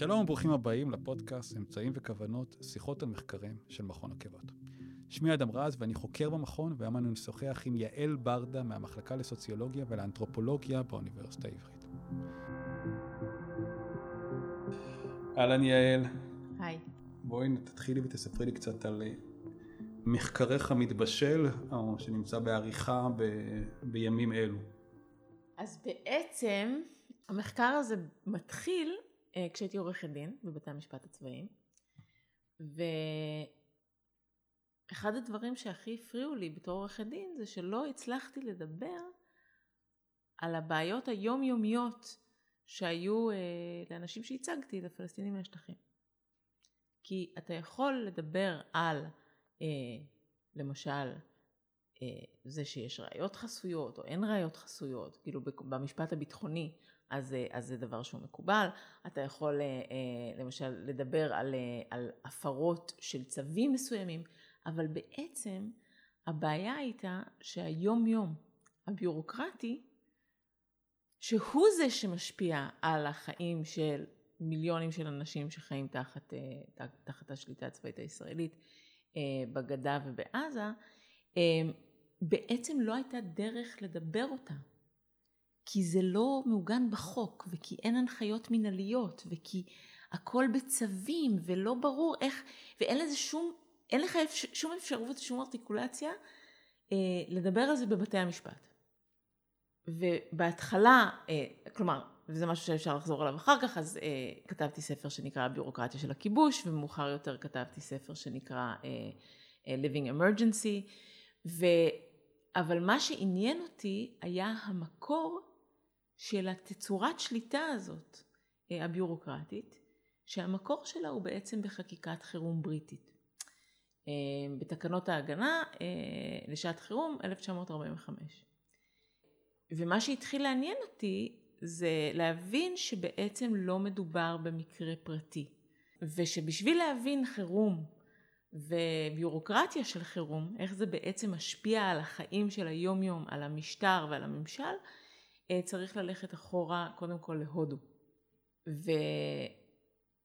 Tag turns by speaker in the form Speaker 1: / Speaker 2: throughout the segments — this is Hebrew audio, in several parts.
Speaker 1: שלום וברוכים הבאים לפודקאסט אמצעים וכוונות, שיחות על מחקרים של מכון עקבות. שמי אדם רז ואני חוקר במכון, והיום אני משוחח עם יעל ברדה מהמחלקה לסוציולוגיה ולאנתרופולוגיה באוניברסיטה העברית. אהלן יעל.
Speaker 2: היי.
Speaker 1: בואי תתחילי ותספרי לי קצת על מחקריך המתבשל, או שנמצא בעריכה ב... בימים אלו.
Speaker 2: אז בעצם המחקר הזה מתחיל אה, כשהייתי עורכת דין בבתי המשפט הצבאיים, ואחד הדברים שהכי הפריעו לי בתור עורכת דין זה שלא הצלחתי לדבר על הבעיות היומיומיות שהיו אה, לאנשים שהצגתי, לפלסטינים מהשטחים. כי אתה יכול לדבר על, אה, למשל, זה שיש ראיות חסויות או אין ראיות חסויות, כאילו במשפט הביטחוני, אז, אה, אז זה דבר שהוא מקובל. אתה יכול אה, אה, למשל לדבר על, על הפרות של צווים מסוימים, אבל בעצם הבעיה הייתה שהיום יום הביורוקרטי, שהוא זה שמשפיע על החיים של מיליונים של אנשים שחיים תחת, תחת השליטה הצבאית הישראלית בגדה ובעזה, בעצם לא הייתה דרך לדבר אותה. כי זה לא מעוגן בחוק, וכי אין הנחיות מנהליות, וכי הכל בצווים, ולא ברור איך, ואין לזה שום, אין לך שום אפשרות, שום ארטיקולציה, אה, לדבר על זה בבתי המשפט. ובהתחלה, אה, כלומר, וזה משהו שאפשר לחזור עליו אחר כך, אז אה, כתבתי ספר שנקרא הביורוקרטיה של הכיבוש, ומאוחר יותר כתבתי ספר שנקרא אה, אה, Living Emergency, ו... אבל מה שעניין אותי היה המקור של התצורת שליטה הזאת, אה, הביורוקרטית, שהמקור שלה הוא בעצם בחקיקת חירום בריטית. אה, בתקנות ההגנה אה, לשעת חירום 1945. ומה שהתחיל לעניין אותי זה להבין שבעצם לא מדובר במקרה פרטי, ושבשביל להבין חירום וביורוקרטיה של חירום, איך זה בעצם משפיע על החיים של היום יום, על המשטר ועל הממשל, אה, צריך ללכת אחורה קודם כל להודו.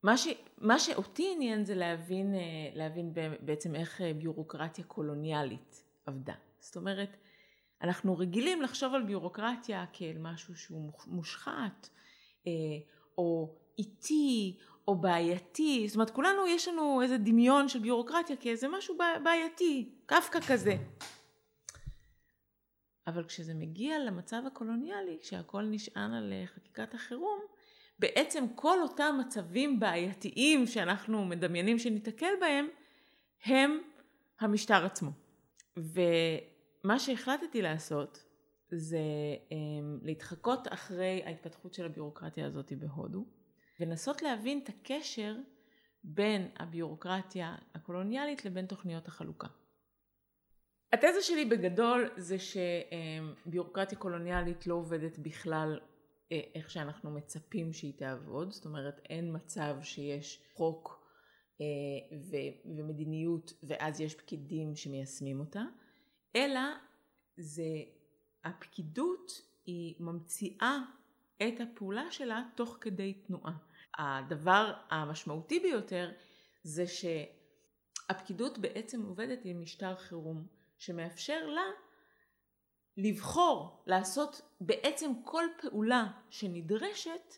Speaker 2: ומה ש, שאותי עניין זה להבין, אה, להבין בעצם איך אה, ביורוקרטיה קולוניאלית עבדה. זאת אומרת, אנחנו רגילים לחשוב על ביורוקרטיה כאל משהו שהוא מושחת, או איטי, או בעייתי. זאת אומרת, כולנו יש לנו איזה דמיון של ביורוקרטיה כאיזה משהו בעייתי, קפקא כזה. אבל כשזה מגיע למצב הקולוניאלי, כשהכול נשען על אה, חקיקת החירום, בעצם כל אותם מצבים בעייתיים שאנחנו מדמיינים שניתקל בהם, הם המשטר עצמו. ומה שהחלטתי לעשות זה אמ, להתחקות אחרי ההתפתחות של הביורוקרטיה הזאת בהודו, ולנסות להבין את הקשר בין הביורוקרטיה הקולוניאלית לבין תוכניות החלוקה. התזה שלי בגדול זה שביורוקרטיה קולוניאלית לא עובדת בכלל אה, איך שאנחנו מצפים שהיא תעבוד, זאת אומרת אין מצב שיש חוק אה, ומדיניות ואז יש פקידים שמיישמים אותה, אלא זה הפקידות היא ממציאה את הפעולה שלה תוך כדי תנועה. הדבר המשמעותי ביותר זה שהפקידות בעצם עובדת עם משטר חירום שמאפשר לה לבחור לעשות בעצם כל פעולה שנדרשת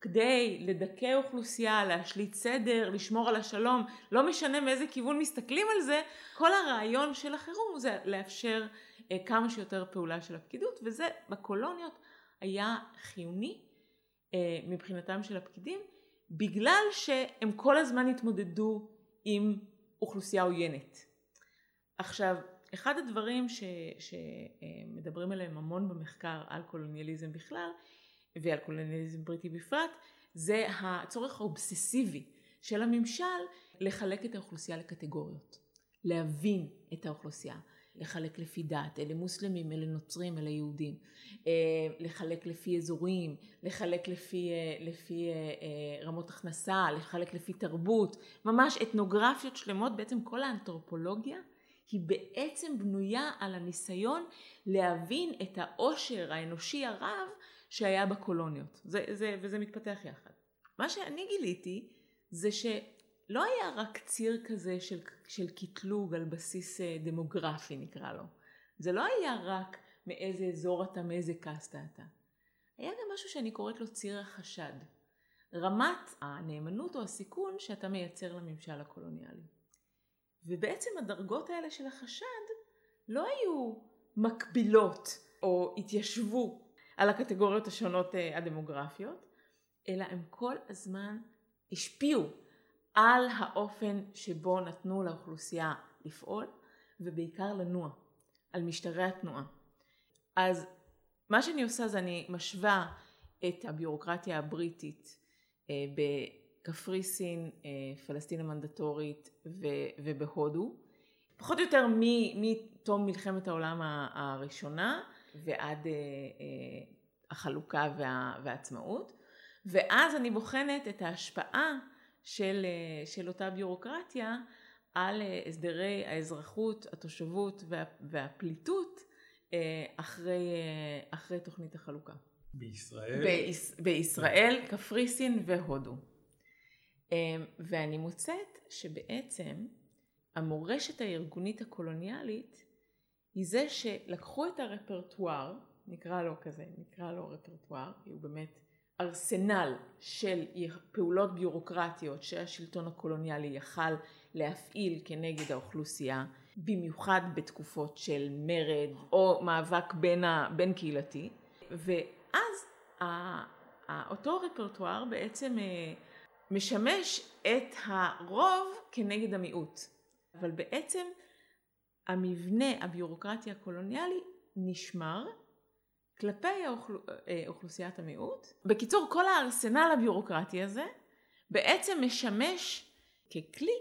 Speaker 2: כדי לדכא אוכלוסייה, להשליט סדר, לשמור על השלום, לא משנה מאיזה כיוון מסתכלים על זה, כל הרעיון של החירום זה לאפשר אה, כמה שיותר פעולה של הפקידות, וזה בקולוניות היה חיוני אה, מבחינתם של הפקידים, בגלל שהם כל הזמן התמודדו עם אוכלוסייה עוינת. עכשיו, אחד הדברים ש, שמדברים עליהם המון במחקר על קולוניאליזם בכלל ועל קולוניאליזם בריטי בפרט זה הצורך האובססיבי של הממשל לחלק את האוכלוסייה לקטגוריות, להבין את האוכלוסייה, לחלק לפי דת, אלה מוסלמים, אלה נוצרים, אלה יהודים, אה, לחלק לפי אזורים, לחלק לפי, אה, לפי אה, רמות הכנסה, לחלק לפי תרבות, ממש אתנוגרפיות שלמות, בעצם כל האנתרופולוגיה היא בעצם בנויה על הניסיון להבין את העושר האנושי הרב שהיה בקולוניות. זה, זה, וזה מתפתח יחד. מה שאני גיליתי זה שלא היה רק ציר כזה של, של קטלוג על בסיס אה, דמוגרפי נקרא לו. זה לא היה רק מאיזה אזור אתה, מאיזה קסטה אתה. היה גם משהו שאני קוראת לו ציר החשד. רמת הנאמנות או הסיכון שאתה מייצר לממשל הקולוניאלי. ובעצם הדרגות האלה של החשד לא היו מקבילות או התיישבו על הקטגוריות השונות אה, הדמוגרפיות, אלא הם כל הזמן השפיעו על האופן שבו נתנו לאוכלוסייה לפעול ובעיקר לנוע, על משטרי התנועה. אז מה שאני עושה זה אני משווה את הביורוקרטיה הבריטית אה, בקפריסין, אה, פלסטין המנדטורית ובהודו, פחות או יותר מתום מלחמת העולם הראשונה ועד החלוקה והעצמאות. ואז אני בוחנת את ההשפעה של, של אותה ביורוקרטיה על הסדרי האזרחות, התושבות וה, והפליטות אה, אחרי, אה, אחרי תוכנית החלוקה.
Speaker 1: בישראל?
Speaker 2: ביש, בישראל, קפריסין והודו. אה, ואני מוצאת שבעצם המורשת הארגונית הקולוניאלית היא זה שלקחו את הרפרטואר, נקרא לו כזה, נקרא לו רפרטואר, כי הוא באמת ארסנל של פעולות ביורוקרטיות שהשלטון הקולוניאלי יכל להפעיל כנגד האוכלוסייה, במיוחד בתקופות של מרד או מאבק בין, ה, בין קהילתי, ואז אותו רפרטואר בעצם אה, משמש את הרוב כנגד המיעוט, אבל בעצם המבנה הביורוקרטי הקולוניאלי נשמר כלפי האוכל... אה, אוכלוסיית המיעוט. בקיצור, כל הארסנל הביורוקרטי הזה בעצם משמש ככלי,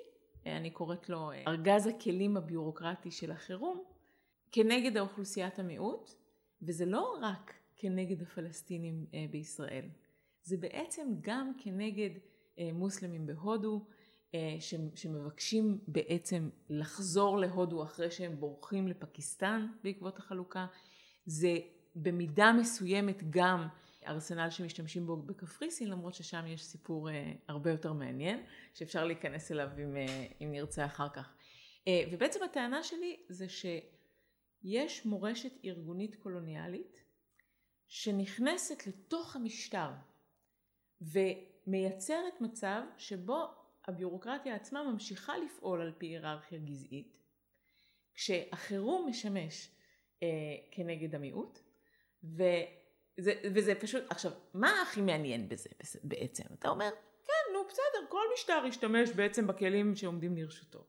Speaker 2: אה, אני קוראת לו אה, ארגז הכלים הביורוקרטי של החירום, כנגד האוכלוסיית המיעוט, וזה לא רק כנגד הפלסטינים בישראל, זה בעצם גם כנגד מוסלמים בהודו, שמבקשים בעצם לחזור להודו אחרי שהם בורחים לפקיסטן בעקבות החלוקה. זה במידה מסוימת גם ארסנל שמשתמשים בו בקפריסין, למרות ששם יש סיפור אה, הרבה יותר מעניין, שאפשר להיכנס אליו אם, אה, אם נרצה אחר כך. אה, ובעצם הטענה שלי זה שיש מורשת ארגונית קולוניאלית שנכנסת לתוך המשטר ומייצרת מצב שבו הביורוקרטיה עצמה ממשיכה לפעול על פי היררכיה גזעית, כשהחירום משמש כנגד המיעוט, וזה, וזה פשוט, עכשיו, מה הכי מעניין בזה בעצם? אתה אומר, כן, נו בסדר, כל משטר ישתמש בעצם בכלים שעומדים לרשותו.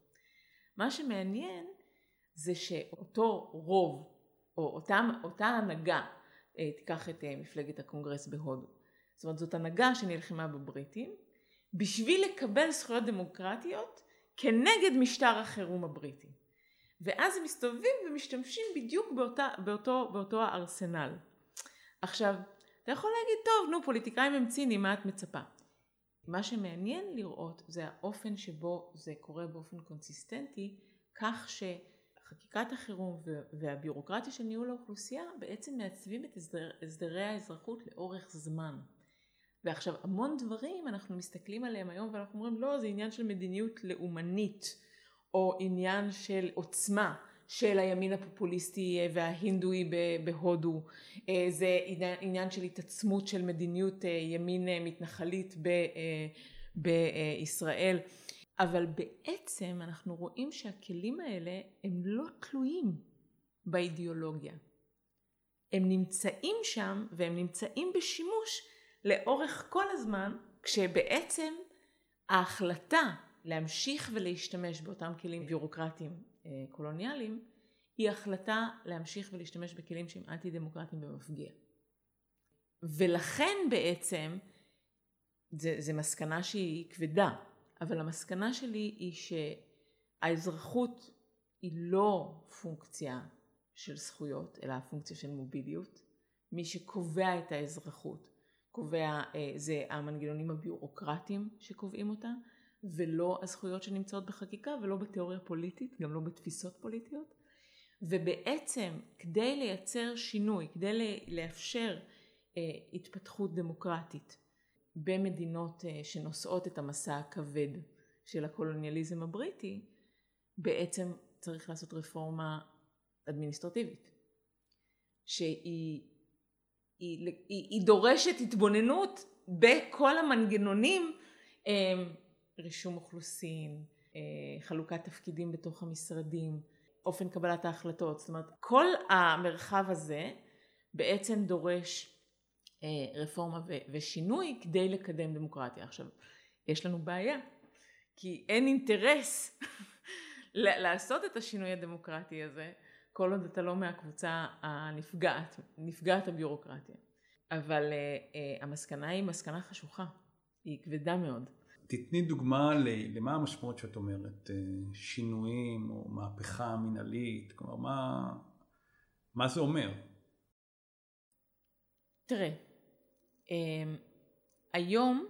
Speaker 2: מה שמעניין זה שאותו רוב, או אותה, אותה הנהגה, אה, תיקח את אה, מפלגת הקונגרס בהודו, זאת אומרת זאת הנהגה שנלחמה בבריטים, בשביל לקבל זכויות דמוקרטיות כנגד משטר החירום הבריטי. ואז הם מסתובבים ומשתמשים בדיוק באותה, באותו, באותו הארסנל. עכשיו, אתה יכול להגיד, טוב, נו, פוליטיקאים הם ציניים, מה את מצפה? מה שמעניין לראות זה האופן שבו זה קורה באופן קונסיסטנטי, כך שחקיקת החירום והביורוקרטיה של ניהול האוכלוסייה בעצם מעצבים את הסדר, הסדרי האזרחות לאורך זמן. ועכשיו המון דברים אנחנו מסתכלים עליהם היום ואנחנו אומרים לא זה עניין של מדיניות לאומנית או עניין של עוצמה של הימין הפופוליסטי אה, וההינדואי בהודו, אה, זה עניין של התעצמות של מדיניות אה, ימין מתנחלית בישראל, אבל בעצם אנחנו רואים שהכלים האלה הם לא תלויים באידיאולוגיה. הם נמצאים שם והם נמצאים בשימוש לאורך כל הזמן, כשבעצם ההחלטה להמשיך ולהשתמש באותם כלים ביורוקרטיים אה, קולוניאליים, היא החלטה להמשיך ולהשתמש בכלים שהם אנטי דמוקרטיים במפגיע. ולכן בעצם, זו מסקנה שהיא כבדה, אבל המסקנה שלי היא שהאזרחות היא לא פונקציה של זכויות, אלא פונקציה של מוביליות. מי שקובע את האזרחות, קובע, אה, זה המנגנונים הביורוקרטיים שקובעים אותה, ולא הזכויות שנמצאות בחקיקה ולא בתיאוריה פוליטית, גם לא בתפיסות פוליטיות. ובעצם כדי לייצר שינוי, כדי לאפשר אה, התפתחות דמוקרטית במדינות אה, שנושאות את המסע הכבד של הקולוניאליזם הבריטי, בעצם צריך לעשות רפורמה אדמיניסטרטיבית, שהיא היא, היא, היא דורשת התבוננות בכל המנגנונים, אה, רישום אוכלוסין, חלוקת תפקידים בתוך המשרדים, אופן קבלת ההחלטות, זאת אומרת כל המרחב הזה בעצם דורש אה, רפורמה ושינוי כדי לקדם דמוקרטיה. עכשיו, יש לנו בעיה, כי אין אינטרס לעשות את השינוי הדמוקרטי הזה, כל עוד אתה לא מהקבוצה הנפגעת, נפגעת הביורוקרטיה. אבל uh, uh, המסקנה היא מסקנה חשוכה, היא כבדה מאוד.
Speaker 1: תתני דוגמה למה המשמעות שאת אומרת, שינויים או מהפכה מינהלית, כלומר מה, מה זה אומר?
Speaker 2: תראה, אמ, היום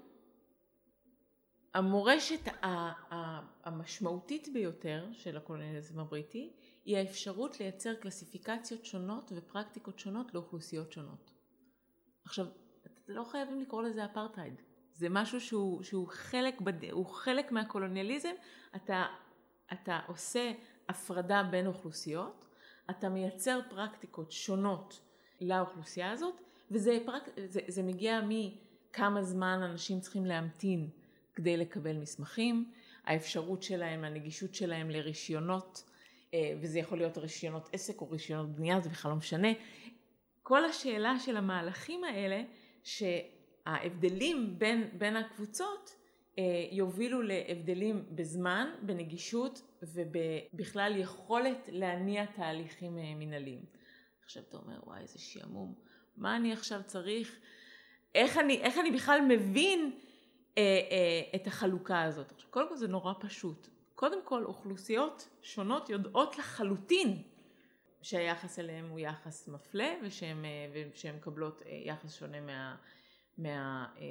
Speaker 2: המורשת המשמעותית ביותר של הקולוניאליזם הבריטי היא האפשרות לייצר קלסיפיקציות שונות ופרקטיקות שונות לאוכלוסיות שונות. עכשיו, לא חייבים לקרוא לזה אפרטהייד. זה משהו שהוא, שהוא חלק, בד... הוא חלק מהקולוניאליזם, אתה, אתה עושה הפרדה בין אוכלוסיות, אתה מייצר פרקטיקות שונות לאוכלוסייה הזאת, וזה פרק... זה, זה מגיע מכמה זמן אנשים צריכים להמתין כדי לקבל מסמכים, האפשרות שלהם, הנגישות שלהם לרישיונות, אה, וזה יכול להיות רישיונות עסק או רישיונות בנייה, זה בכלל לא משנה. כל השאלה של המהלכים האלה, ש... ההבדלים בין, בין הקבוצות אה, יובילו להבדלים בזמן, בנגישות ובכלל יכולת להניע תהליכים אה, מנהליים. עכשיו אתה אומר וואי איזה שעמום, מה אני עכשיו צריך, איך אני, איך אני בכלל מבין אה, אה, את החלוקה הזאת. עכשיו קודם כל זה נורא פשוט, קודם כל אוכלוסיות שונות יודעות לחלוטין שהיחס אליהם הוא יחס מפלה ושהן אה, מקבלות יחס שונה מה... מה, אה,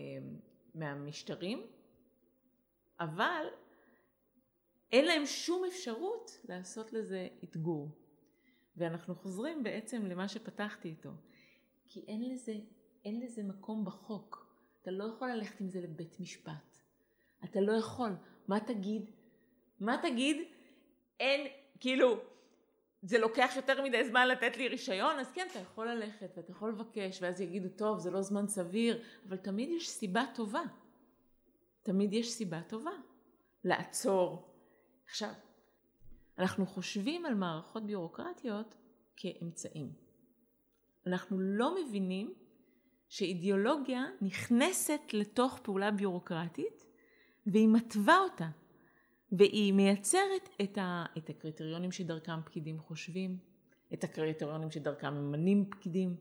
Speaker 2: מהמשטרים, אבל אין להם שום אפשרות לעשות לזה אתגור. ואנחנו חוזרים בעצם למה שפתחתי איתו, כי אין לזה, אין לזה מקום בחוק. אתה לא יכול ללכת עם זה לבית משפט. אתה לא יכול. מה תגיד? מה תגיד? אין, כאילו, זה לוקח יותר מדי זמן לתת לי רישיון, אז כן, אתה יכול ללכת ואתה יכול לבקש, ואז יגידו, טוב, זה לא זמן סביר, אבל תמיד יש סיבה טובה. תמיד יש סיבה טובה לעצור. עכשיו, אנחנו חושבים על מערכות ביורוקרטיות כאמצעים. אנחנו לא מבינים שאידיאולוגיה נכנסת לתוך פעולה ביורוקרטית והיא מתווה אותה. והיא מייצרת את, ה, את הקריטריונים שדרכם פקידים חושבים, את הקריטריונים שדרכם ממנים פקידים,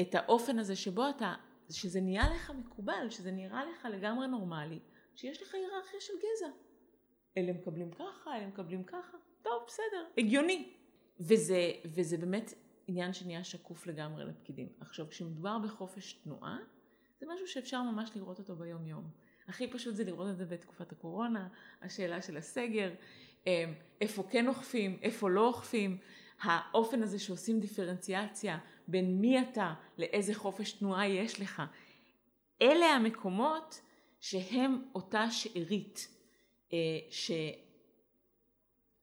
Speaker 2: את האופן הזה שבו אתה, שזה נהיה לך מקובל, שזה נראה לך לגמרי נורמלי, שיש לך היררכיה של גזע. אלה מקבלים ככה, אלה מקבלים ככה, טוב, בסדר, הגיוני. וזה, וזה באמת עניין שנהיה שקוף לגמרי לפקידים. עכשיו, כשמדובר בחופש תנועה, זה משהו שאפשר ממש לראות אותו ביום יום. הכי פשוט זה לראות את זה בתקופת הקורונה, השאלה של הסגר, אמ, איפה כן אוכפים, איפה לא אוכפים, האופן הזה שעושים דיפרנציאציה בין מי אתה לאיזה חופש תנועה יש לך. אלה המקומות שהם אותה שארית, אה,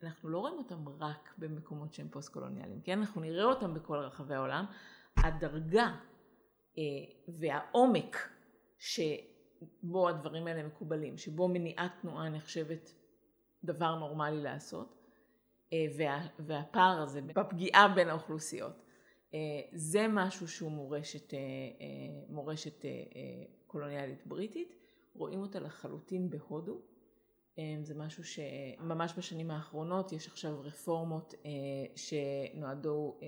Speaker 2: שאנחנו לא רואים אותם רק במקומות שהם פוסט קולוניאליים, כן? אנחנו נראה אותם בכל רחבי העולם. הדרגה אה, והעומק ש... בו הדברים האלה מקובלים, שבו מניעת תנועה נחשבת דבר נורמלי לעשות, אה, וה, והפער הזה בפגיעה בין האוכלוסיות, אה, זה משהו שהוא מורשת, אה, מורשת קולוניאלית בריטית, רואים אותה לחלוטין בהודו, זה משהו שממש בשנים האחרונות יש עכשיו רפורמות שנועדו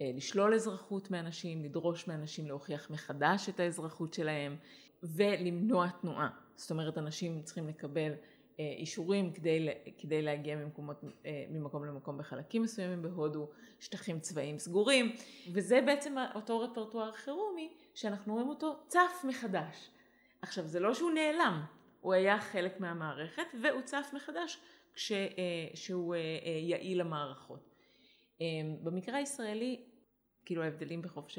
Speaker 2: לשלול אזרחות מאנשים, לדרוש מאנשים להוכיח מחדש את האזרחות שלהם, ולמנוע תנועה. זאת אומרת, אנשים צריכים לקבל אה, אישורים כדי, כדי להגיע ממקומות, אה, ממקום למקום בחלקים מסוימים בהודו, שטחים צבאיים סגורים, וזה בעצם אותו רפרטואר חירומי שאנחנו רואים אותו צף מחדש. עכשיו, זה לא שהוא נעלם, הוא היה חלק מהמערכת והוצף מחדש כשהוא יעיל למערכות. במקרה הישראלי, כאילו ההבדלים בחופש,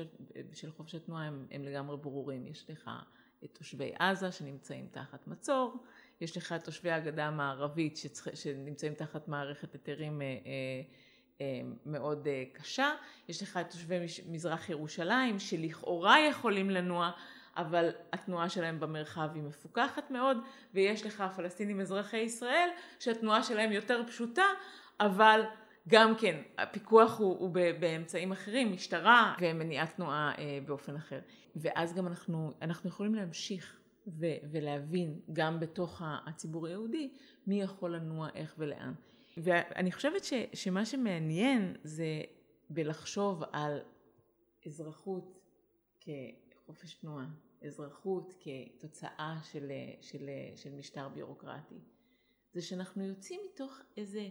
Speaker 2: של חופש התנועה הם, הם לגמרי ברורים. יש לך את תושבי עזה שנמצאים תחת מצור, יש לך את תושבי הגדה המערבית שצריך, שנמצאים תחת מערכת היתרים אה, אה, אה, מאוד קשה, יש לך את תושבי מזרח ירושלים שלכאורה יכולים לנוע, אבל התנועה שלהם במרחב היא מפוקחת מאוד, ויש לך פלסטינים אזרחי ישראל שהתנועה שלהם יותר פשוטה, אבל גם כן, הפיקוח הוא, הוא באמצעים אחרים, משטרה ומניעת תנועה אה, באופן אחר. ואז גם אנחנו, אנחנו יכולים להמשיך ו, ולהבין גם בתוך הציבור היהודי מי יכול לנוע איך ולאן. ואני חושבת ש, שמה שמעניין זה בלחשוב על אזרחות כחופש תנועה, אזרחות כתוצאה של, של, של משטר ביורוקרטי. זה שאנחנו יוצאים מתוך איזה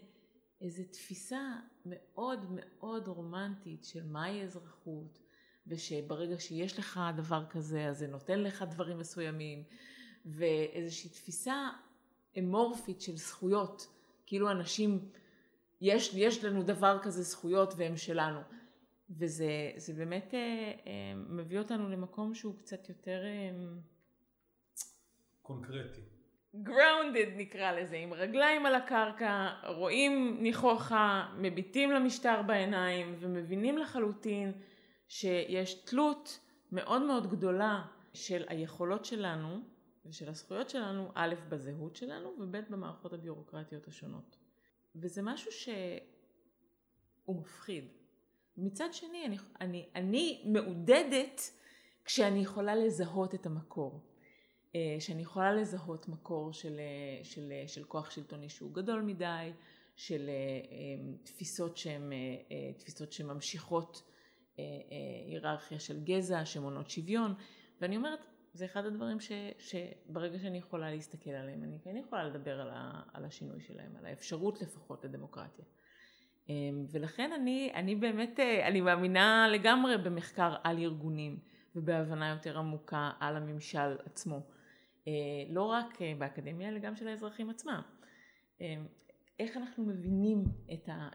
Speaker 2: איזו תפיסה מאוד מאוד רומנטית של מהי אזרחות, ושברגע שיש לך דבר כזה אז זה נותן לך דברים מסוימים, ואיזושהי תפיסה אמורפית של זכויות, כאילו אנשים, יש, יש לנו דבר כזה זכויות והם שלנו. וזה באמת אה, אה, מביא אותנו למקום שהוא קצת יותר... אה,
Speaker 1: קונקרטי.
Speaker 2: Grounded נקרא לזה, עם רגליים על הקרקע, רואים ניחוחה, מביטים למשטר בעיניים ומבינים לחלוטין שיש תלות מאוד מאוד גדולה של היכולות שלנו ושל הזכויות שלנו, א', בזהות שלנו וב', במערכות הביורוקרטיות השונות. וזה משהו שהוא מפחיד. מצד שני, אני, אני, אני מעודדת כשאני יכולה לזהות את המקור. אה, שאני יכולה לזהות מקור של, אה, של, אה, של כוח שלטוני שהוא גדול מדי, של תפיסות שהן תפיסות שממשיכות היררכיה של גזע, שמונות שוויון, ואני אומרת, זה אחד הדברים ש, שברגע שאני יכולה להסתכל עליהם, אני כן יכולה לדבר על, ה, על השינוי שלהם, על האפשרות לפחות לדמוקרטיה. ולכן אני, אני באמת, אני מאמינה לגמרי במחקר על ארגונים ובהבנה יותר עמוקה על הממשל עצמו. אה, לא רק אה, באקדמיה אלא גם של האזרחים עצמם. אה, איך אנחנו מבינים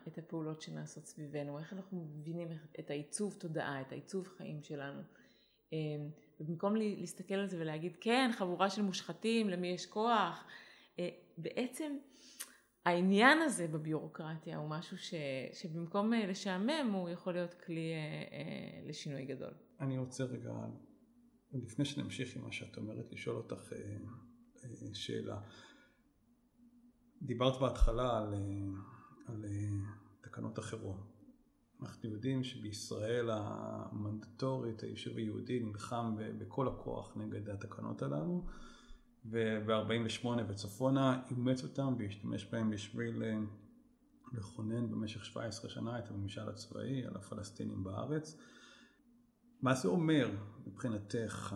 Speaker 2: את הפעולות שנעשות סביבנו, איך אנחנו מבינים את העיצוב תודעה, את העיצוב חיים שלנו. ובמקום להסתכל על זה ולהגיד כן חבורה של מושחתים למי יש כוח, בעצם העניין הזה בביורוקרטיה הוא משהו ש, שבמקום לשעמם הוא יכול להיות כלי לשינוי גדול.
Speaker 1: אני רוצה רגע לפני שנמשיך עם מה שאת אומרת, לשאול אותך אה, אה, שאלה. דיברת בהתחלה על, אה, על תקנות החירום. אנחנו יודעים שבישראל המנדטורית, היישוב היהודי נלחם בכל הכוח נגד התקנות הללו, וב-48' וצפונה אימץ אותם והשתמש בהם בשביל לכונן במשך 17 שנה את הממשל הצבאי על הפלסטינים בארץ. מה זה אומר מבחינתך,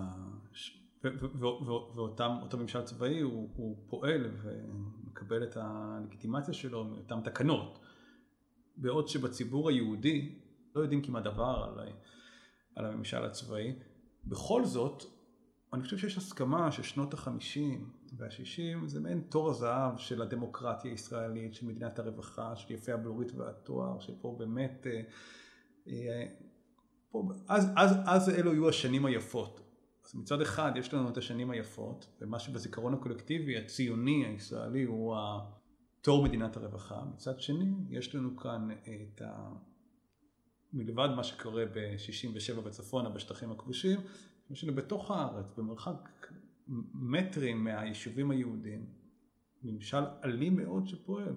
Speaker 1: ואותו ממשל צבאי הוא, הוא פועל ומקבל את הלגיטימציה שלו מאותן תקנות, בעוד שבציבור היהודי לא יודעים כמעט דבר על, על הממשל הצבאי, בכל זאת אני חושב שיש הסכמה ששנות החמישים והשישים זה מעין תור הזהב של הדמוקרטיה הישראלית, של מדינת הרווחה, של יפי הבלורית והתואר, שפה באמת אה, אה, פה, אז, אז, אז אלו היו השנים היפות. אז מצד אחד יש לנו את השנים היפות, ומה שבזיכרון הקולקטיבי הציוני הישראלי הוא תור מדינת הרווחה. מצד שני, יש לנו כאן את ה... מלבד מה שקורה ב-67 בצפונה בשטחים הכבושים, יש לנו בתוך הארץ, במרחק מטרים מהיישובים היהודיים, ממשל אלים מאוד שפועל.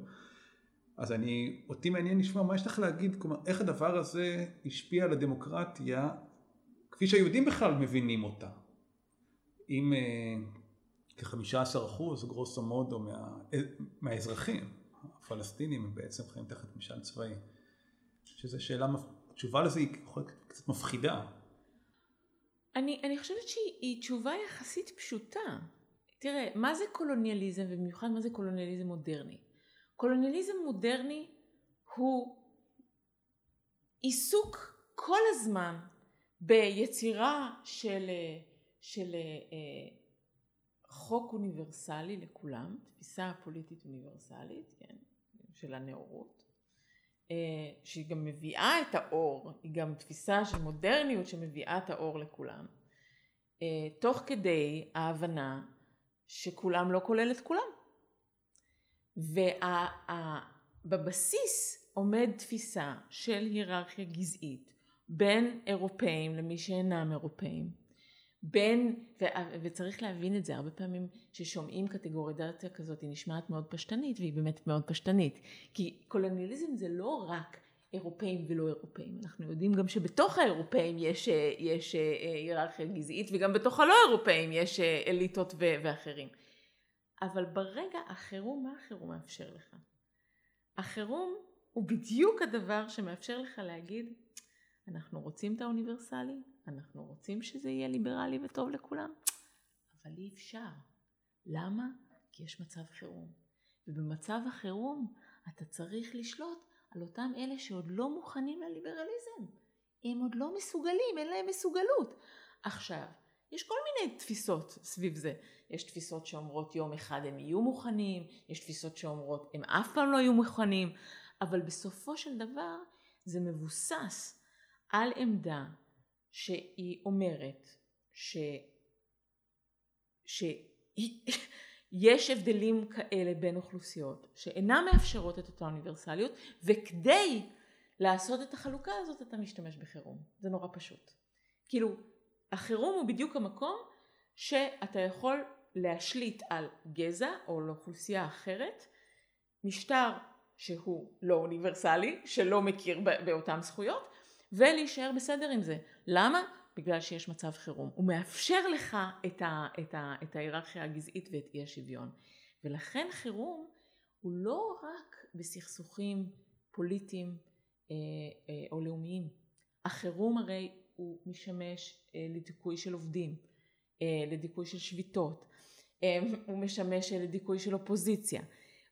Speaker 1: אז אני, אותי מעניין לשמוע מה יש לך להגיד, כלומר איך הדבר הזה השפיע על הדמוקרטיה כפי שהיהודים בכלל מבינים אותה. אם אה, כ-15 אחוז גרוסו מודו מה, מהאזרחים הפלסטינים הם בעצם חיים תחת משל צבאי. שזו שאלה, התשובה לזה היא קצת מפחידה.
Speaker 2: אני, אני חושבת שהיא תשובה יחסית פשוטה. תראה, מה זה קולוניאליזם ובמיוחד מה זה קולוניאליזם מודרני? קולוניאליזם מודרני הוא עיסוק כל הזמן ביצירה של, של אה, חוק אוניברסלי לכולם, תפיסה פוליטית אוניברסלית, כן, של הנאורות, אה, שהיא גם מביאה את האור, היא גם תפיסה של מודרניות שמביאה את האור לכולם, אה, תוך כדי ההבנה שכולם לא כולל את כולם. ובבסיס עומד תפיסה של היררכיה גזעית בין אירופאים למי שאינם אירופאים. בין, ו, וצריך להבין את זה, הרבה פעמים כששומעים קטגוריזציה כזאת היא נשמעת מאוד פשטנית והיא באמת מאוד פשטנית. כי קולוניאליזם זה לא רק אירופאים ולא אירופאים, אנחנו יודעים גם שבתוך האירופאים יש, יש אה, היררכיה גזעית וגם בתוך הלא אירופאים יש אה, אליטות ו, ואחרים. אבל ברגע החירום, מה החירום מאפשר לך? החירום הוא בדיוק הדבר שמאפשר לך להגיד, אנחנו רוצים את האוניברסלי, אנחנו רוצים שזה יהיה ליברלי וטוב לכולם, אבל אי אפשר. למה? כי יש מצב חירום. ובמצב החירום אתה צריך לשלוט על אותם אלה שעוד לא מוכנים לליברליזם. הם עוד לא מסוגלים, אין להם מסוגלות. עכשיו, יש כל מיני תפיסות סביב זה. יש תפיסות שאומרות יום אחד הם יהיו מוכנים, יש תפיסות שאומרות הם אף פעם לא יהיו מוכנים, אבל בסופו של דבר זה מבוסס על עמדה שהיא אומרת ש... שיש הבדלים כאלה בין אוכלוסיות שאינן מאפשרות את אותה אוניברסליות וכדי לעשות את החלוקה הזאת אתה משתמש בחירום. זה נורא פשוט. כאילו החירום הוא בדיוק המקום שאתה יכול להשליט על גזע או לאוכלוסייה אחרת משטר שהוא לא אוניברסלי, שלא מכיר באותן זכויות ולהישאר בסדר עם זה. למה? בגלל שיש מצב חירום. הוא מאפשר לך את, ה, את, ה, את ההיררכיה הגזעית ואת אי השוויון. ולכן חירום הוא לא רק בסכסוכים פוליטיים אה, אה, או לאומיים. החירום הרי הוא משמש אה, לדיכוי של עובדים, אה, לדיכוי של שביתות, הוא משמש אה, לדיכוי של אופוזיציה.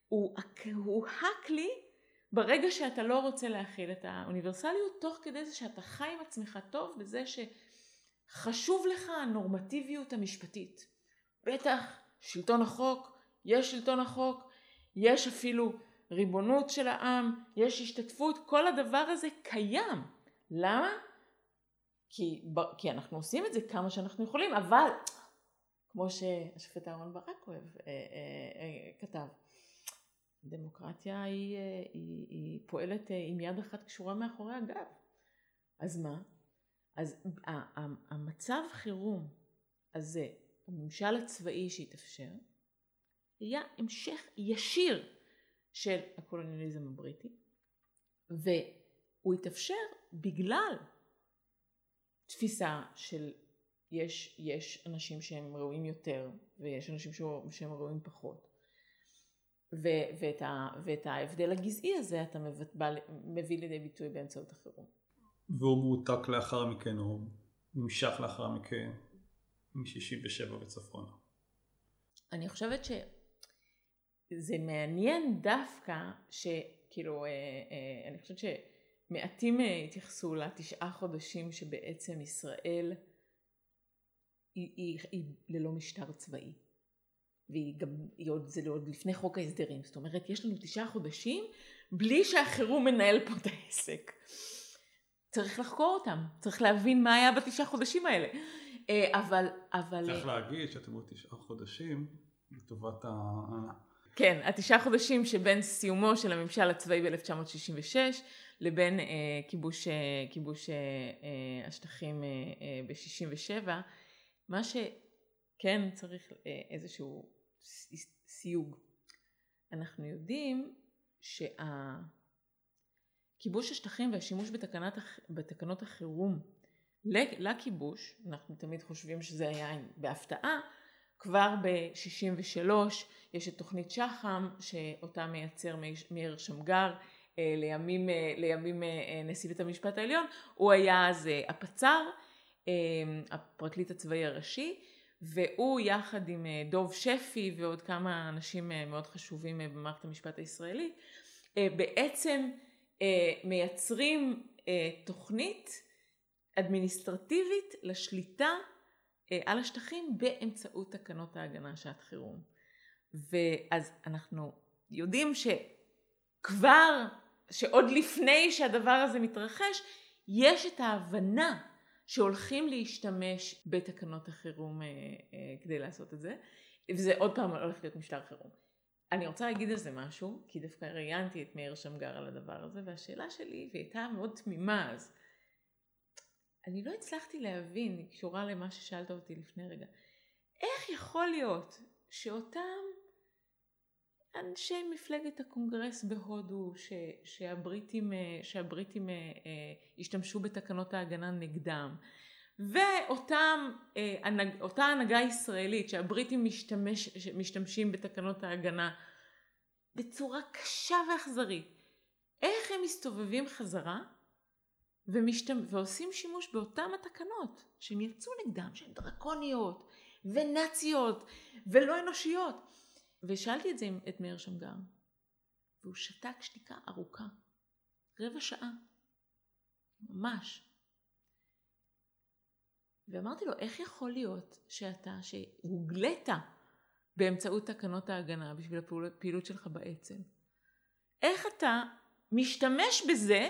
Speaker 2: הוא, הוא הכלי ברגע שאתה לא רוצה להכיל את האוניברסליות, תוך כדי זה שאתה חי עם עצמך טוב בזה שחשוב לך הנורמטיביות המשפטית. בטח, שלטון החוק, יש שלטון החוק, יש אפילו ריבונות של העם, יש השתתפות, כל הדבר הזה קיים. למה? כי, כי אנחנו עושים את זה כמה שאנחנו יכולים, אבל כמו שהשופט אהרן ברק אוהב, אה, אה, אה, כתב, דמוקרטיה היא, אה, היא, היא פועלת עם יד אחת קשורה מאחורי הגב. אז מה? אז המצב חירום הזה, הממשל הצבאי שהתאפשר, היה המשך ישיר של הקולוניאליזם הבריטי, והוא התאפשר בגלל תפיסה של יש, יש אנשים שהם ראויים יותר ויש אנשים שהם ראויים פחות. ו- ואת, ה- ואת ההבדל הגזעי הזה אתה מביא לידי ביטוי באמצעות החירום.
Speaker 1: והוא מועתק לאחר מכן, הוא נמשך לאחר מכן מ-67 וצפונה.
Speaker 2: אני חושבת שזה מעניין דווקא שכאילו, אה, אה, אני חושבת שמעטים אה, התייחסו לתשעה חודשים שבעצם ישראל היא, היא, היא ללא משטר צבאי. והיא גם, היא עוד, זה עוד לפני חוק ההסדרים, זאת אומרת יש לנו תשעה חודשים בלי שהחירום מנהל פה את העסק. צריך לחקור אותם, צריך להבין מה היה בתשעה חודשים האלה. אה, אבל, אבל...
Speaker 1: צריך להגיד שאתם עוד תשעה חודשים לטובת ה...
Speaker 2: כן, התשעה חודשים שבין סיומו של הממשל הצבאי ב-1966 לבין אה, כיבוש, אה, כיבוש אה, אה, השטחים אה, אה, ב-67, מה שכן צריך אה, איזשהו סיוג. אנחנו יודעים שהכיבוש השטחים והשימוש בתקנת, בתקנות החירום לכיבוש, אנחנו תמיד חושבים שזה היה בהפתעה, כבר ב-63 יש את תוכנית שח"ם שאותה מייצר מאיר שמגר אה, לימים, אה, לימים נשיא בית המשפט העליון, הוא היה אז הפצ"ר, הפרקליט הצבאי הראשי, והוא יחד עם אה, דוב שפי ועוד כמה אנשים אה, מאוד חשובים אה, במערכת המשפט הישראלית, בעצם מייצרים תוכנית אדמיניסטרטיבית לשליטה על השטחים באמצעות תקנות ההגנה שעת חירום. ואז אנחנו יודעים שכבר, שעוד לפני שהדבר הזה מתרחש, יש את ההבנה שהולכים להשתמש בתקנות החירום אה, אה, כדי לעשות את זה, וזה עוד פעם הולך להיות משטר חירום. אני רוצה להגיד על זה משהו, כי דווקא ראיינתי את מאיר שמגר על הדבר הזה, והשאלה שלי, והיא הייתה מאוד תמימה אז, אני לא הצלחתי להבין, היא קשורה למה ששאלת אותי לפני רגע, איך יכול להיות שאותם אנשי מפלגת הקונגרס בהודו, ש, שהבריטים, שהבריטים אה, אה, השתמשו בתקנות ההגנה נגדם, ואותה הנהגה ישראלית שהבריטים משתמש, משתמשים בתקנות ההגנה בצורה קשה ואכזרית, איך הם מסתובבים חזרה ומשתמ... ועושים שימוש באותן התקנות שהם יצאו נגדם, שהן דרקוניות ונאציות ולא אנושיות. ושאלתי את זה את מאיר שמגר, והוא שתק שתיקה ארוכה, רבע שעה, ממש. ואמרתי לו, איך יכול להיות שאתה, שהוגלית באמצעות תקנות ההגנה בשביל הפעילות שלך באצ"ל, איך אתה משתמש בזה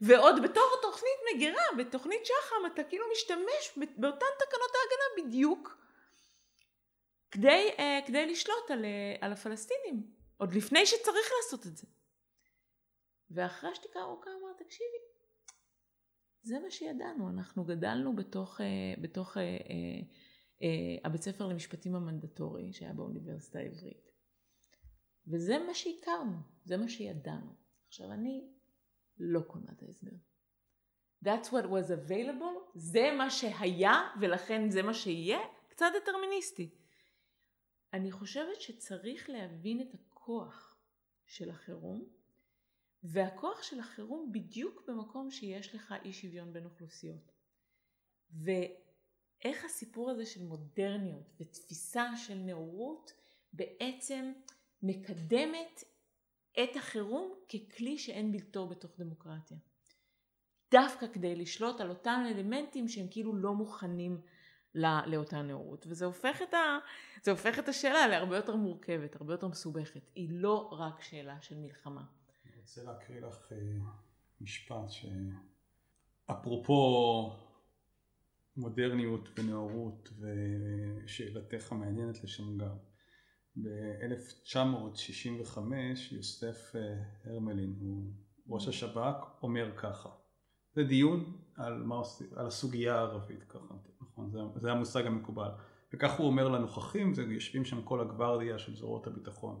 Speaker 2: ועוד בתור תוכנית מגירה, בתוכנית שח"ם, אתה כאילו משתמש באותן תקנות ההגנה בדיוק כדי, uh, כדי לשלוט על, uh, על הפלסטינים, עוד לפני שצריך לעשות את זה. ואחרי השתיקה ארוכה אמר, תקשיבי, זה מה שידענו, אנחנו גדלנו בתוך, uh, בתוך uh, uh, הבית ספר למשפטים המנדטורי שהיה באוניברסיטה העברית. וזה מה שהכרנו, זה מה שידענו. עכשיו אני לא קונה את ההסבר. That's what was available, זה מה שהיה ולכן זה מה שיהיה, קצת דטרמיניסטי. אני חושבת שצריך להבין את הכוח של החירום, והכוח של החירום בדיוק במקום שיש לך אי שוויון בין אוכלוסיות. ואיך הסיפור הזה של מודרניות ותפיסה של נאורות בעצם מקדמת את החירום ככלי שאין בלתו בתוך דמוקרטיה. דווקא כדי לשלוט על אותם אלמנטים שהם כאילו לא מוכנים לא, לאותה נאורות. וזה הופך את, ה, הופך את השאלה להרבה יותר מורכבת, הרבה יותר מסובכת. היא לא רק שאלה של מלחמה.
Speaker 1: אני רוצה להקריא לך אה, משפט שאפרופו מודרניות ונאורות ושאלתך המעניינת לשמגר. ב-1965 יוסף אה, הרמלין, הוא ראש השב"כ, אומר ככה. זה דיון על, מה על הסוגיה הערבית ככה, נכון? זה, זה המושג המקובל. וכך הוא אומר לנוכחים, זה יושבים שם כל הגוורדיה של זרועות הביטחון.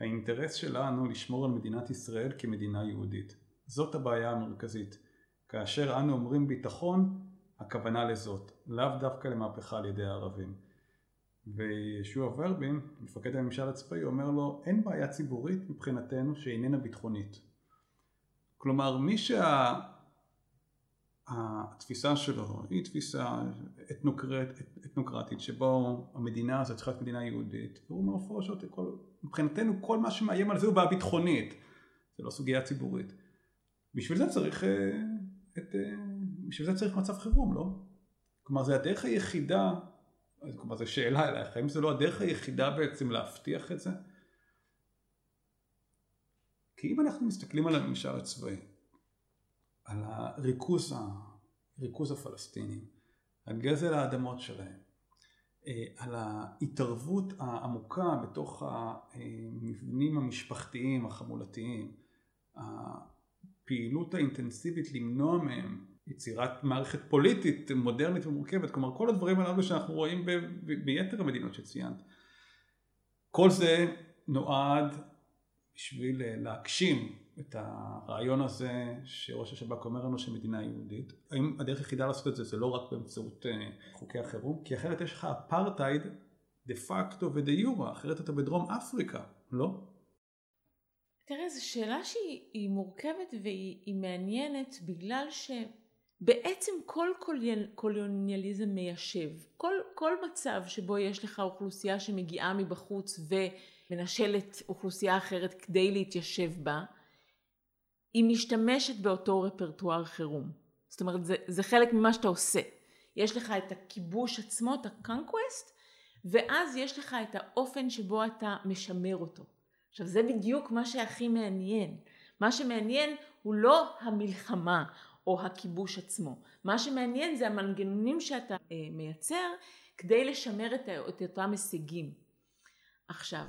Speaker 1: האינטרס שלנו לשמור על מדינת ישראל כמדינה יהודית. זאת הבעיה המרכזית. כאשר אנו אומרים ביטחון, הכוונה לזאת, לאו דווקא למהפכה על ידי הערבים. וישוע ורבין, מפקד הממשל הצבאי, אומר לו אין בעיה ציבורית מבחינתנו שאיננה ביטחונית. כלומר מי שהתפיסה שה... שלו היא תפיסה אתנוקרט, אתנוקרטית שבו המדינה הזאת צריכה להיות מדינה יהודית והוא מפורשות מבחינתנו כל מה שמאיים על זה הוא בעיה ביטחונית זה לא סוגיה ציבורית בשביל זה צריך אה, את, אה, בשביל זה צריך מצב חירום לא? כלומר זה הדרך היחידה כלומר זו שאלה אלייך, האם זו לא הדרך היחידה בעצם להבטיח את זה? כי אם אנחנו מסתכלים על הממשל הצבאי, על הריכוז, ריכוז הפלסטינים, על גזל האדמות שלהם, אה, על ההתערבות העמוקה בתוך המבנים המשפחתיים החמולתיים, הפעילות האינטנסיבית למנוע מהם יצירת מערכת פוליטית מודרנית ומורכבת, כלומר כל הדברים הללו שאנחנו רואים ב- ב- ביתר המדינות שציינת. כל זה נועד בשביל להגשים את הרעיון הזה שראש השב"כ אומר לנו שמדינה יהודית. האם הדרך היחידה לעשות את זה זה לא רק באמצעות אה, חוקי החירום? כי אחרת יש לך אפרטהייד דה פקטו ודה יורה, אחרת אתה בדרום אפריקה, לא?
Speaker 2: תראה, זו שאלה שהיא מורכבת והיא מעניינת בגלל ש... בעצם כל קולוניאליזם מיישב, כל, כל מצב שבו יש לך אוכלוסייה שמגיעה מבחוץ ומנשלת אוכלוסייה אחרת כדי להתיישב בה, היא משתמשת באותו רפרטואר חירום. זאת אומרת, זה, זה חלק ממה שאתה עושה. יש לך את הכיבוש עצמו, את ה-conquest, ואז יש לך את האופן שבו אתה משמר אותו. עכשיו זה בדיוק מה שהכי מעניין. מה שמעניין הוא לא המלחמה או הכיבוש עצמו. מה שמעניין זה המנגנונים שאתה אה, מייצר כדי לשמר את, את אותם הישגים. עכשיו,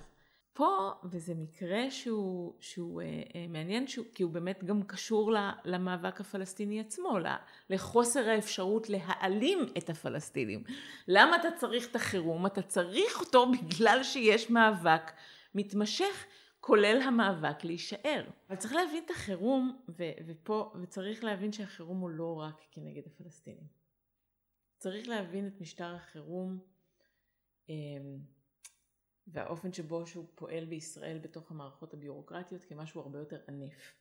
Speaker 2: פה, וזה מקרה שהוא, שהוא אה, אה, מעניין, שהוא, כי הוא באמת גם קשור למאבק הפלסטיני עצמו, לחוסר האפשרות להעלים את הפלסטינים. למה אתה צריך את החירום? אתה צריך אותו בגלל שיש מאבק מתמשך, כולל המאבק להישאר. אבל צריך להבין את החירום, ו, ופה, וצריך להבין שהחירום הוא לא רק כנגד הפלסטינים. צריך להבין את משטר החירום. אה, והאופן שבו שהוא פועל בישראל בתוך המערכות הביורוקרטיות כמשהו הרבה יותר ענף.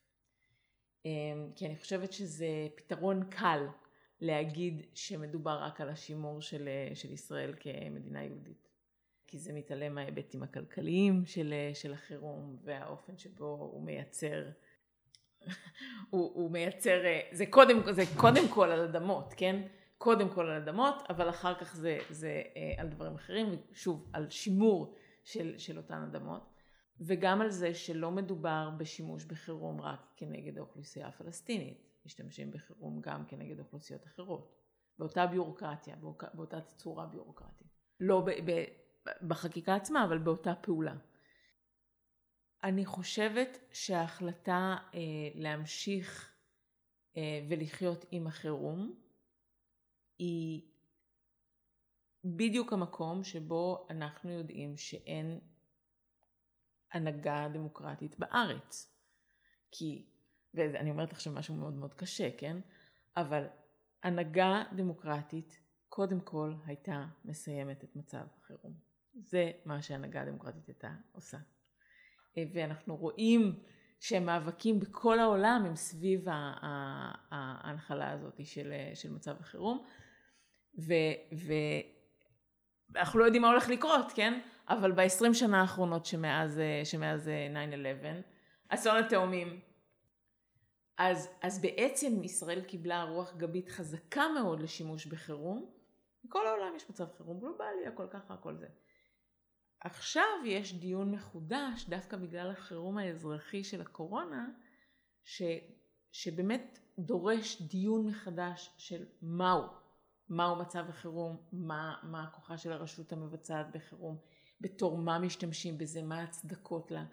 Speaker 2: אמ, כי אני חושבת שזה פתרון קל להגיד שמדובר רק על השימור של, של ישראל כמדינה יהודית. כי זה מתעלם מההיבטים הכלכליים של, של החירום והאופן שבו הוא מייצר, הוא, הוא מייצר, זה קודם, זה קודם כל על אדמות, כן? קודם כל על אדמות, אבל אחר כך זה, זה אה, על דברים אחרים, שוב, על שימור של, של אותן אדמות, וגם על זה שלא מדובר בשימוש בחירום רק כנגד האוכלוסייה הפלסטינית, משתמשים בחירום גם כנגד אוכלוסיות אחרות, באותה ביורוקרטיה, באותה צורה ביורוקרטית. לא ב, ב, בחקיקה עצמה, אבל באותה פעולה. אני חושבת שההחלטה אה, להמשיך אה, ולחיות עם החירום היא בדיוק המקום שבו אנחנו יודעים שאין הנהגה דמוקרטית בארץ. כי, ואני אומרת עכשיו משהו מאוד מאוד קשה, כן? אבל הנהגה דמוקרטית קודם כל הייתה מסיימת את מצב החירום. זה מה שהנהגה דמוקרטית הייתה עושה. ואנחנו רואים שמאבקים בכל העולם הם סביב ההנחלה הזאת של, של מצב החירום. ו, ו, אנחנו לא יודעים מה הולך לקרות, כן? אבל ב-20 שנה האחרונות שמאז, שמאז 9-11, אסון התאומים, אז, אז בעצם ישראל קיבלה רוח גבית חזקה מאוד לשימוש בחירום. בכל העולם יש מצב חירום גלובלי, הכל ככה, הכל זה. עכשיו יש דיון מחודש, דווקא בגלל החירום האזרחי של הקורונה, ש, שבאמת דורש דיון מחדש של מהו. מהו מצב החירום, מה, מה הכוחה של הרשות המבצעת בחירום, בתור מה משתמשים בזה, מה ההצדקות לה,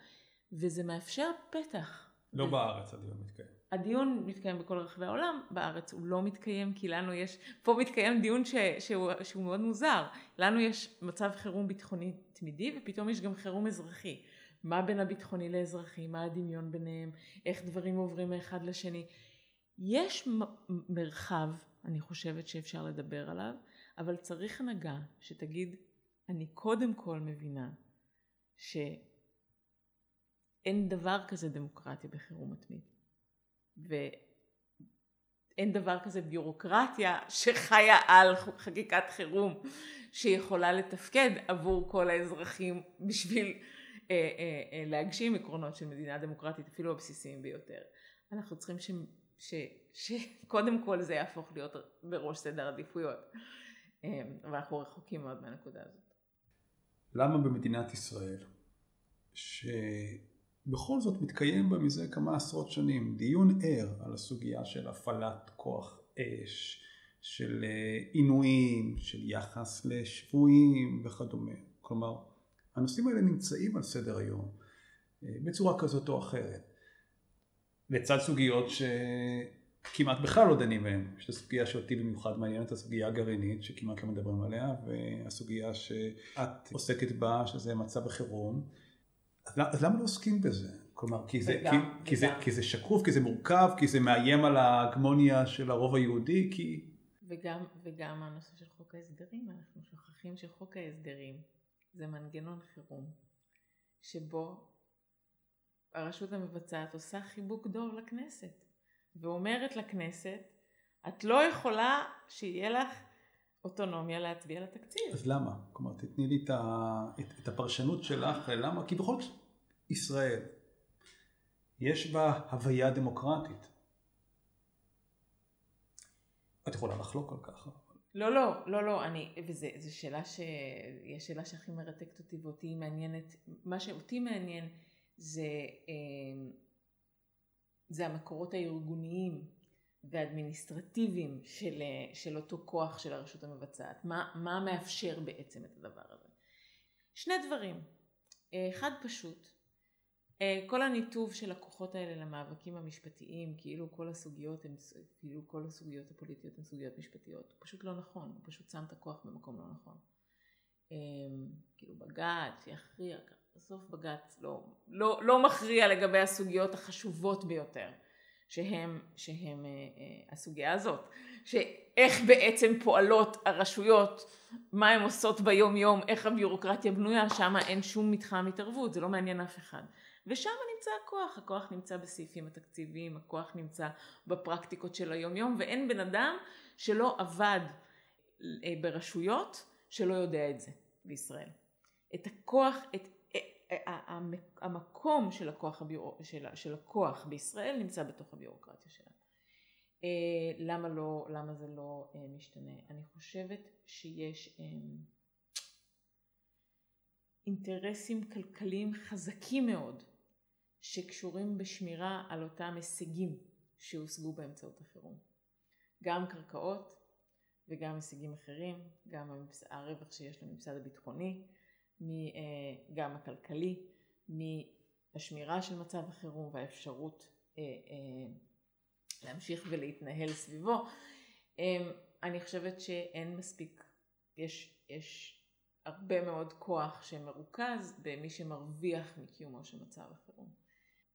Speaker 2: וזה מאפשר פתח.
Speaker 1: לא ו... בארץ הדיון מתקיים.
Speaker 2: הדיון מתקיים בכל רחבי העולם, בארץ הוא לא מתקיים כי לנו יש, פה מתקיים דיון ש, שהוא, שהוא מאוד מוזר, לנו יש מצב חירום ביטחוני תמידי ופתאום יש גם חירום אזרחי. מה בין הביטחוני לאזרחי, מה הדמיון ביניהם, איך דברים עוברים מאחד לשני. יש מרחב אני חושבת שאפשר לדבר עליו, אבל צריך הנהגה שתגיד, אני קודם כל מבינה שאין דבר כזה דמוקרטיה בחירום מתמיד. ואין דבר כזה ביורוקרטיה שחיה על חקיקת חירום שיכולה לתפקד עבור כל האזרחים בשביל אה, אה, אה, להגשים עקרונות של מדינה דמוקרטית אפילו הבסיסיים ביותר. אנחנו צריכים ש... שקודם כל זה יהפוך להיות בראש סדר עדיפויות. אמ, אבל אנחנו רחוקים מאוד מהנקודה הזאת.
Speaker 1: למה במדינת ישראל, שבכל זאת מתקיים בה מזה כמה עשרות שנים דיון ער על הסוגיה של הפעלת כוח אש, של אה, עינויים, של יחס לשבויים וכדומה. כלומר, הנושאים האלה נמצאים על סדר היום אה, בצורה כזאת או אחרת. לצד סוגיות שכמעט בכלל לא דנים בהן. יש את הסוגיה שאותי במיוחד מעניינת, הסוגיה הגרעינית, שכמעט לא מדברים עליה, והסוגיה שאת עוסקת בה, שזה מצב החירום. אז למה לא עוסקים בזה? כלומר, כי זה, וגם, כי, וגם. כי, זה, כי זה שקוף, כי זה מורכב, כי זה מאיים על ההגמוניה של הרוב היהודי, כי...
Speaker 2: וגם, וגם הנושא של חוק ההסדרים, אנחנו שוכחים שחוק ההסדרים זה מנגנון חירום, שבו הרשות המבצעת עושה חיבוק דוב לכנסת ואומרת לכנסת את לא יכולה שיהיה לך אוטונומיה להצביע לתקציב.
Speaker 1: אז למה? כלומר תתני לי את, ה, את, את הפרשנות שלך למה כי בכל זאת ישראל יש בה הוויה דמוקרטית. את יכולה לחלוק על כך.
Speaker 2: לא, לא, לא, לא, אני, וזו שאלה ש... היא השאלה שהכי מרתקת אותי ואותי מעניינת, מה שאותי מעניין זה, אה, זה המקורות הארגוניים והאדמיניסטרטיביים של, של אותו כוח של הרשות המבצעת, מה, מה מאפשר בעצם את הדבר הזה. שני דברים, אחד פשוט, אה, כל הניתוב של הכוחות האלה למאבקים המשפטיים, כאילו כל הסוגיות הן, כאילו כל הסוגיות הפוליטיות הן סוגיות משפטיות, הוא פשוט לא נכון, הוא פשוט שם את הכוח במקום לא נכון. אה, כאילו בג"ץ יכריע, בסוף בג"ץ לא, לא, לא מכריע לגבי הסוגיות החשובות ביותר, שהם, שהם אה, הסוגיה הזאת, שאיך בעצם פועלות הרשויות, מה הן עושות ביום יום, איך הביורוקרטיה בנויה, שם אין שום מתחם התערבות, זה לא מעניין אף אחד. ושם נמצא הכוח, הכוח נמצא בסעיפים התקציביים, הכוח נמצא בפרקטיקות של היום יום, ואין בן אדם שלא עבד אה, ברשויות שלא יודע את זה בישראל. את הכוח, את אה, אה, המקום של הכוח, הביור... של, של הכוח בישראל נמצא בתוך הביורוקרטיה שלנו. למה, לא, למה זה לא משתנה? אני חושבת שיש אינטרסים כלכליים חזקים מאוד שקשורים בשמירה על אותם הישגים שהושגו באמצעות החירום. גם קרקעות וגם הישגים אחרים, גם הרווח שיש לממסד הביטחוני, אה, גם הכלכלי, מהשמירה של מצב החירום והאפשרות אה, אה, להמשיך ולהתנהל סביבו. אני חושבת שאין מספיק, יש, יש הרבה מאוד כוח שמרוכז במי שמרוויח מקיומו של מצב החירום.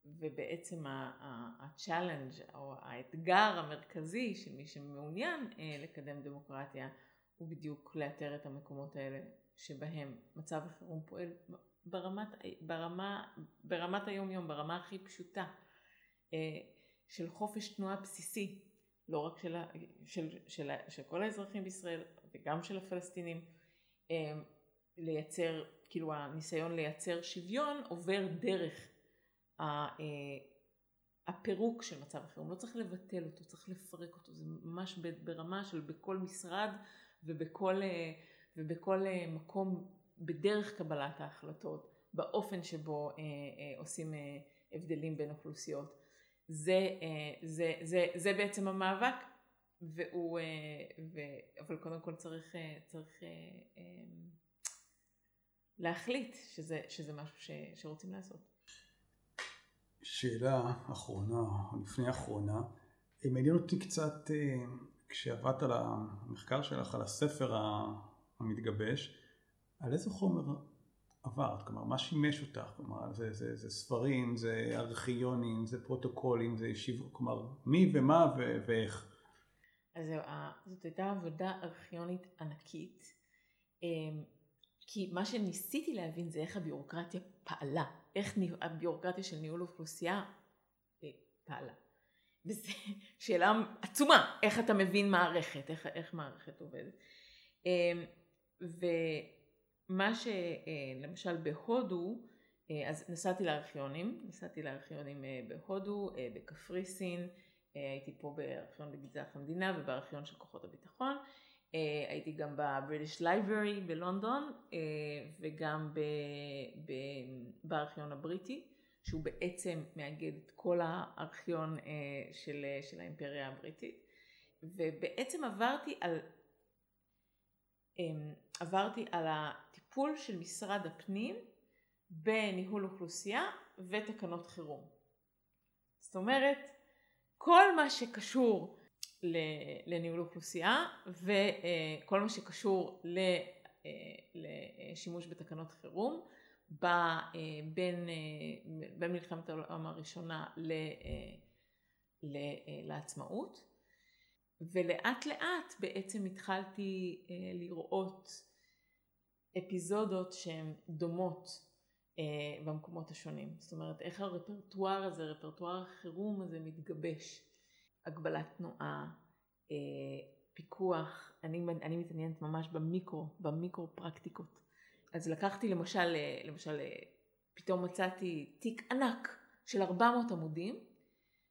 Speaker 2: ובעצם ה-challenge או האתגר המרכזי של מי שמעוניין אה, לקדם דמוקרטיה הוא בדיוק לאתר את המקומות האלה שבהם מצב החירום פועל ברמת, ברמה, ברמת היום יום, ברמה הכי פשוטה אה, של חופש תנועה בסיסי, לא רק של, של, של, של כל האזרחים בישראל וגם של הפלסטינים, אה, לייצר, כאילו הניסיון לייצר שוויון עובר דרך אה, הפירוק של מצב החירום, לא צריך לבטל אותו, צריך לפרק אותו, זה ממש ברמה של בכל משרד ובכל, ובכל אה, מקום בדרך קבלת ההחלטות, באופן שבו עושים הבדלים בין אוכלוסיות. זה, זה, זה, זה בעצם המאבק, והוא, ו, אבל קודם כל צריך, צריך להחליט שזה, שזה משהו ש, שרוצים לעשות.
Speaker 1: שאלה אחרונה, לפני אחרונה, מעניין אותי קצת, אה, כשעבדת על המחקר שלך, על הספר המתגבש, על איזה חומר עברת? כלומר, מה שימש אותך? כלומר, זה, זה, זה ספרים, זה ארכיונים, זה פרוטוקולים, זה ישיבות, כלומר, מי ומה ו- ואיך?
Speaker 2: אז זאת הייתה עבודה ארכיונית ענקית, אה, כי מה שניסיתי להבין זה איך הביורוקרטיה פעלה. איך הביורוקרטיה של ניהול אוכלוסייה אה, פעלה. וזו שאלה עצומה, איך אתה מבין מערכת, איך, איך מערכת עובדת. ומה שלמשל בהודו, אה, אז נסעתי לארכיונים, נסעתי לארכיונים אה, בהודו, בקפריסין, הייתי פה בארכיון בגזח המדינה ובארכיון של כוחות הביטחון, הייתי גם ב British Library בלונדון וגם בארכיון הבריטי, שהוא בעצם מאגד את כל הארכיון של, של האימפריה הבריטית, ובעצם עברתי על, עברתי על הטיפול של משרד הפנים בניהול אוכלוסייה ותקנות חירום. זאת אומרת, כל מה שקשור לניהול אוכלוסייה וכל מה שקשור לשימוש בתקנות חירום בין, בין מלחמת העולם הראשונה לעצמאות ולאט לאט בעצם התחלתי לראות אפיזודות שהן דומות במקומות השונים. זאת אומרת, איך הרפרטואר הזה, רפרטואר החירום הזה מתגבש. הגבלת תנועה, אה, פיקוח, אני, אני מתעניינת ממש במיקרו, במיקרו פרקטיקות. אז לקחתי למשל, אה, למשל אה, פתאום מצאתי תיק ענק של 400 עמודים,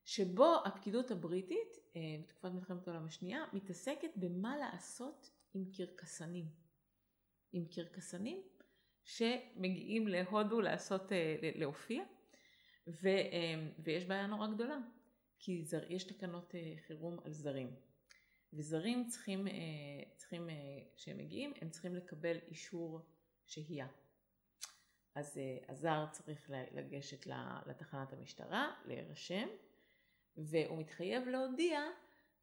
Speaker 2: שבו הפקידות הבריטית בתקופת מלחמת העולם השנייה מתעסקת במה לעשות עם קרקסנים. עם קרקסנים שמגיעים להודו לעשות, אה, להופיע, ו, אה, ויש בעיה נורא גדולה, כי זר, יש תקנות אה, חירום על זרים. וזרים צריכים, צריכים, כשהם מגיעים, הם צריכים לקבל אישור שהייה. אז הזר צריך לגשת לתחנת המשטרה, להירשם, והוא מתחייב להודיע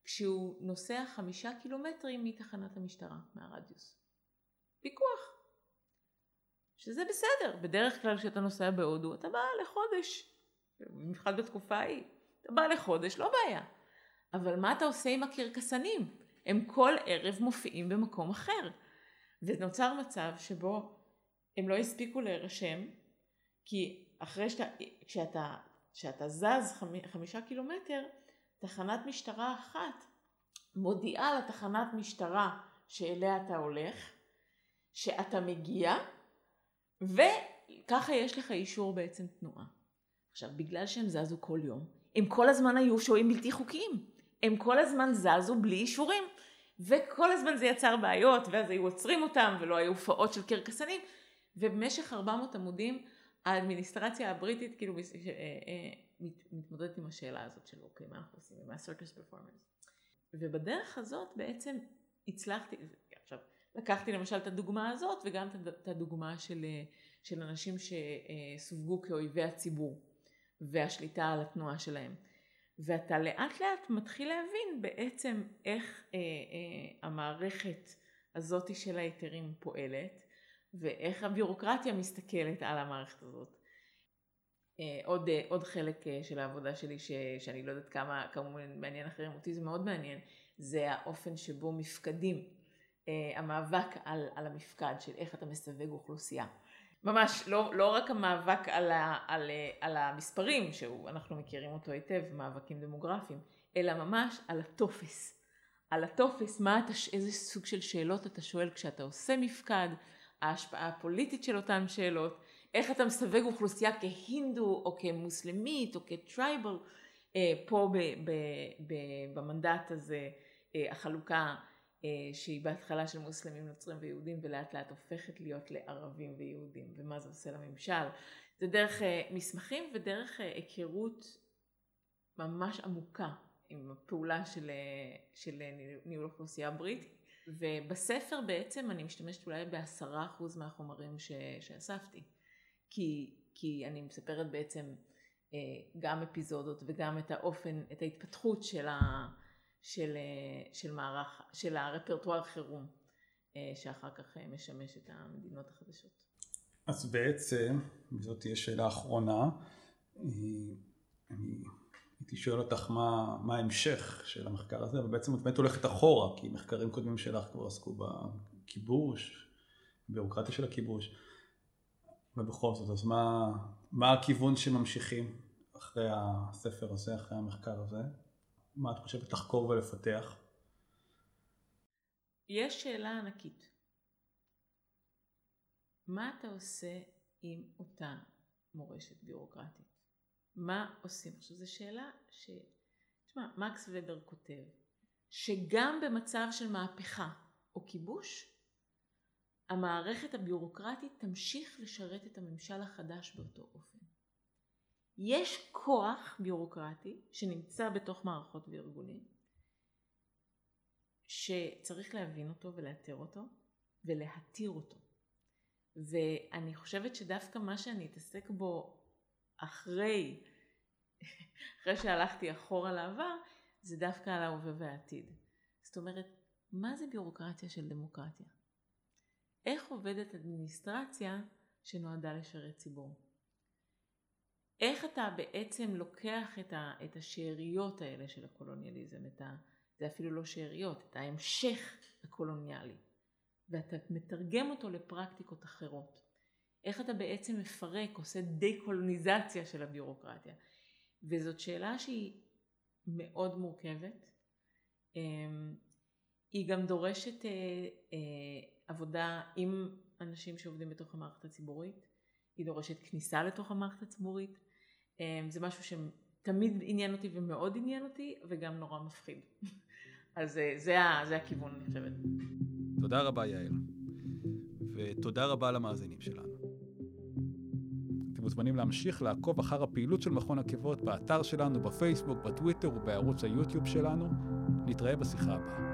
Speaker 2: כשהוא נוסע חמישה קילומטרים מתחנת המשטרה, מהרדיוס. פיקוח. שזה בסדר, בדרך כלל כשאתה נוסע בהודו אתה בא לחודש, במיוחד בתקופה ההיא, אתה בא לחודש, לא בעיה. אבל מה אתה עושה עם הקרקסנים? הם כל ערב מופיעים במקום אחר. ונוצר מצב שבו הם לא הספיקו להירשם, כי אחרי שאתה, כשאתה, כשאתה זז חמ, חמישה קילומטר, תחנת משטרה אחת מודיעה לתחנת משטרה שאליה אתה הולך, שאתה מגיע, וככה יש לך אישור בעצם תנועה. עכשיו, בגלל שהם זזו כל יום, הם כל הזמן היו שוהים בלתי חוקיים. הם כל הזמן זזו בלי אישורים. וכל הזמן זה יצר בעיות, ואז היו עוצרים אותם, ולא היו הופעות של קרקסנים. ובמשך 400 עמודים, האדמיניסטרציה הבריטית כאילו אה, אה, מתמודדת עם השאלה הזאת של אוקיי, מה אנחנו עושים עם ה-circus performance. ובדרך הזאת בעצם הצלחתי, עכשיו, לקחתי למשל את הדוגמה הזאת וגם את הדוגמה של, של אנשים שסווגו כאויבי הציבור והשליטה על התנועה שלהם. ואתה לאט לאט מתחיל להבין בעצם איך אה, אה, המערכת הזאת של ההיתרים פועלת ואיך הביורוקרטיה מסתכלת על המערכת הזאת. אה, עוד, אה, עוד חלק אה, של העבודה שלי ש, שאני לא יודעת כמה כמובן מעניין אחרים, אותי זה מאוד מעניין, זה האופן שבו מפקדים, המאבק על, על המפקד של איך אתה מסווג אוכלוסייה. ממש, לא, לא רק המאבק על, ה, על, על המספרים, שאנחנו מכירים אותו היטב, מאבקים דמוגרפיים, אלא ממש על הטופס. על הטופס, מה אתה, איזה סוג של שאלות אתה שואל כשאתה עושה מפקד, ההשפעה הפוליטית של אותן שאלות, איך אתה מסווג אוכלוסייה כהינדו או כמוסלמית או כטרייבל, אה, פה ב, ב, ב, במנדט הזה אה, החלוקה אה, שהיא בהתחלה של מוסלמים, נוצרים ויהודים ולאט לאט הופכת להיות לערבים ויהודים ומה זה עושה לממשל. זה דרך מסמכים ודרך היכרות ממש עמוקה עם הפעולה של, של ניהול אוכלוסייה בריטית. ובספר בעצם אני משתמשת אולי בעשרה אחוז מהחומרים ש, שאספתי. כי, כי אני מספרת בעצם אה, גם אפיזודות וגם את האופן, את ההתפתחות של, ה, של, אה, של מערך, של הרפרטואר חירום, אה, שאחר כך משמש את המדינות החדשות.
Speaker 1: אז בעצם, וזאת תהיה שאלה אחרונה, אני הייתי שואל אותך מה, מה ההמשך של המחקר הזה, אבל בעצם את באמת הולכת אחורה, כי מחקרים קודמים שלך כבר עסקו בכיבוש, ביורוקרטיה של הכיבוש. ובכל זאת, אז מה, מה הכיוון שממשיכים אחרי הספר הזה, אחרי המחקר הזה? מה את חושבת לחקור ולפתח?
Speaker 2: יש שאלה ענקית. מה אתה עושה עם אותה מורשת ביורוקרטית? מה עושים? עכשיו זו שאלה ש... תשמע, מקס ובר כותב שגם במצב של מהפכה או כיבוש, המערכת הביורוקרטית תמשיך לשרת את הממשל החדש באותו אופן. יש כוח ביורוקרטי שנמצא בתוך מערכות וארגונים, שצריך להבין אותו ולאתר אותו ולהתיר אותו. ואני חושבת שדווקא מה שאני אתעסק בו אחרי, אחרי שהלכתי אחורה לעבר, זה דווקא על ההווה והעתיד. זאת אומרת, מה זה ביורוקרטיה של דמוקרטיה? איך עובדת אדמיניסטרציה שנועדה לשרת ציבור. איך אתה בעצם לוקח את, ה, את השאריות האלה של הקולוניאליזם, את ה, זה אפילו לא שאריות, את ההמשך הקולוניאלי, ואתה מתרגם אותו לפרקטיקות אחרות. איך אתה בעצם מפרק, עושה דה-קולוניזציה של הביורוקרטיה. וזאת שאלה שהיא מאוד מורכבת. אמ, היא גם דורשת אה, אה, עבודה עם אנשים שעובדים בתוך המערכת הציבורית, היא דורשת כניסה לתוך המערכת הציבורית, אמ, זה משהו שתמיד עניין אותי ומאוד עניין אותי וגם נורא מפחיד. אז אה, זה, זה הכיוון אני חושבת.
Speaker 1: תודה רבה, יעל. ותודה רבה למאזינים שלנו. אתם מוזמנים להמשיך לעקוב אחר הפעילות של מכון עקבות באתר שלנו, בפייסבוק, בטוויטר ובערוץ היוטיוב שלנו. נתראה בשיחה הבאה.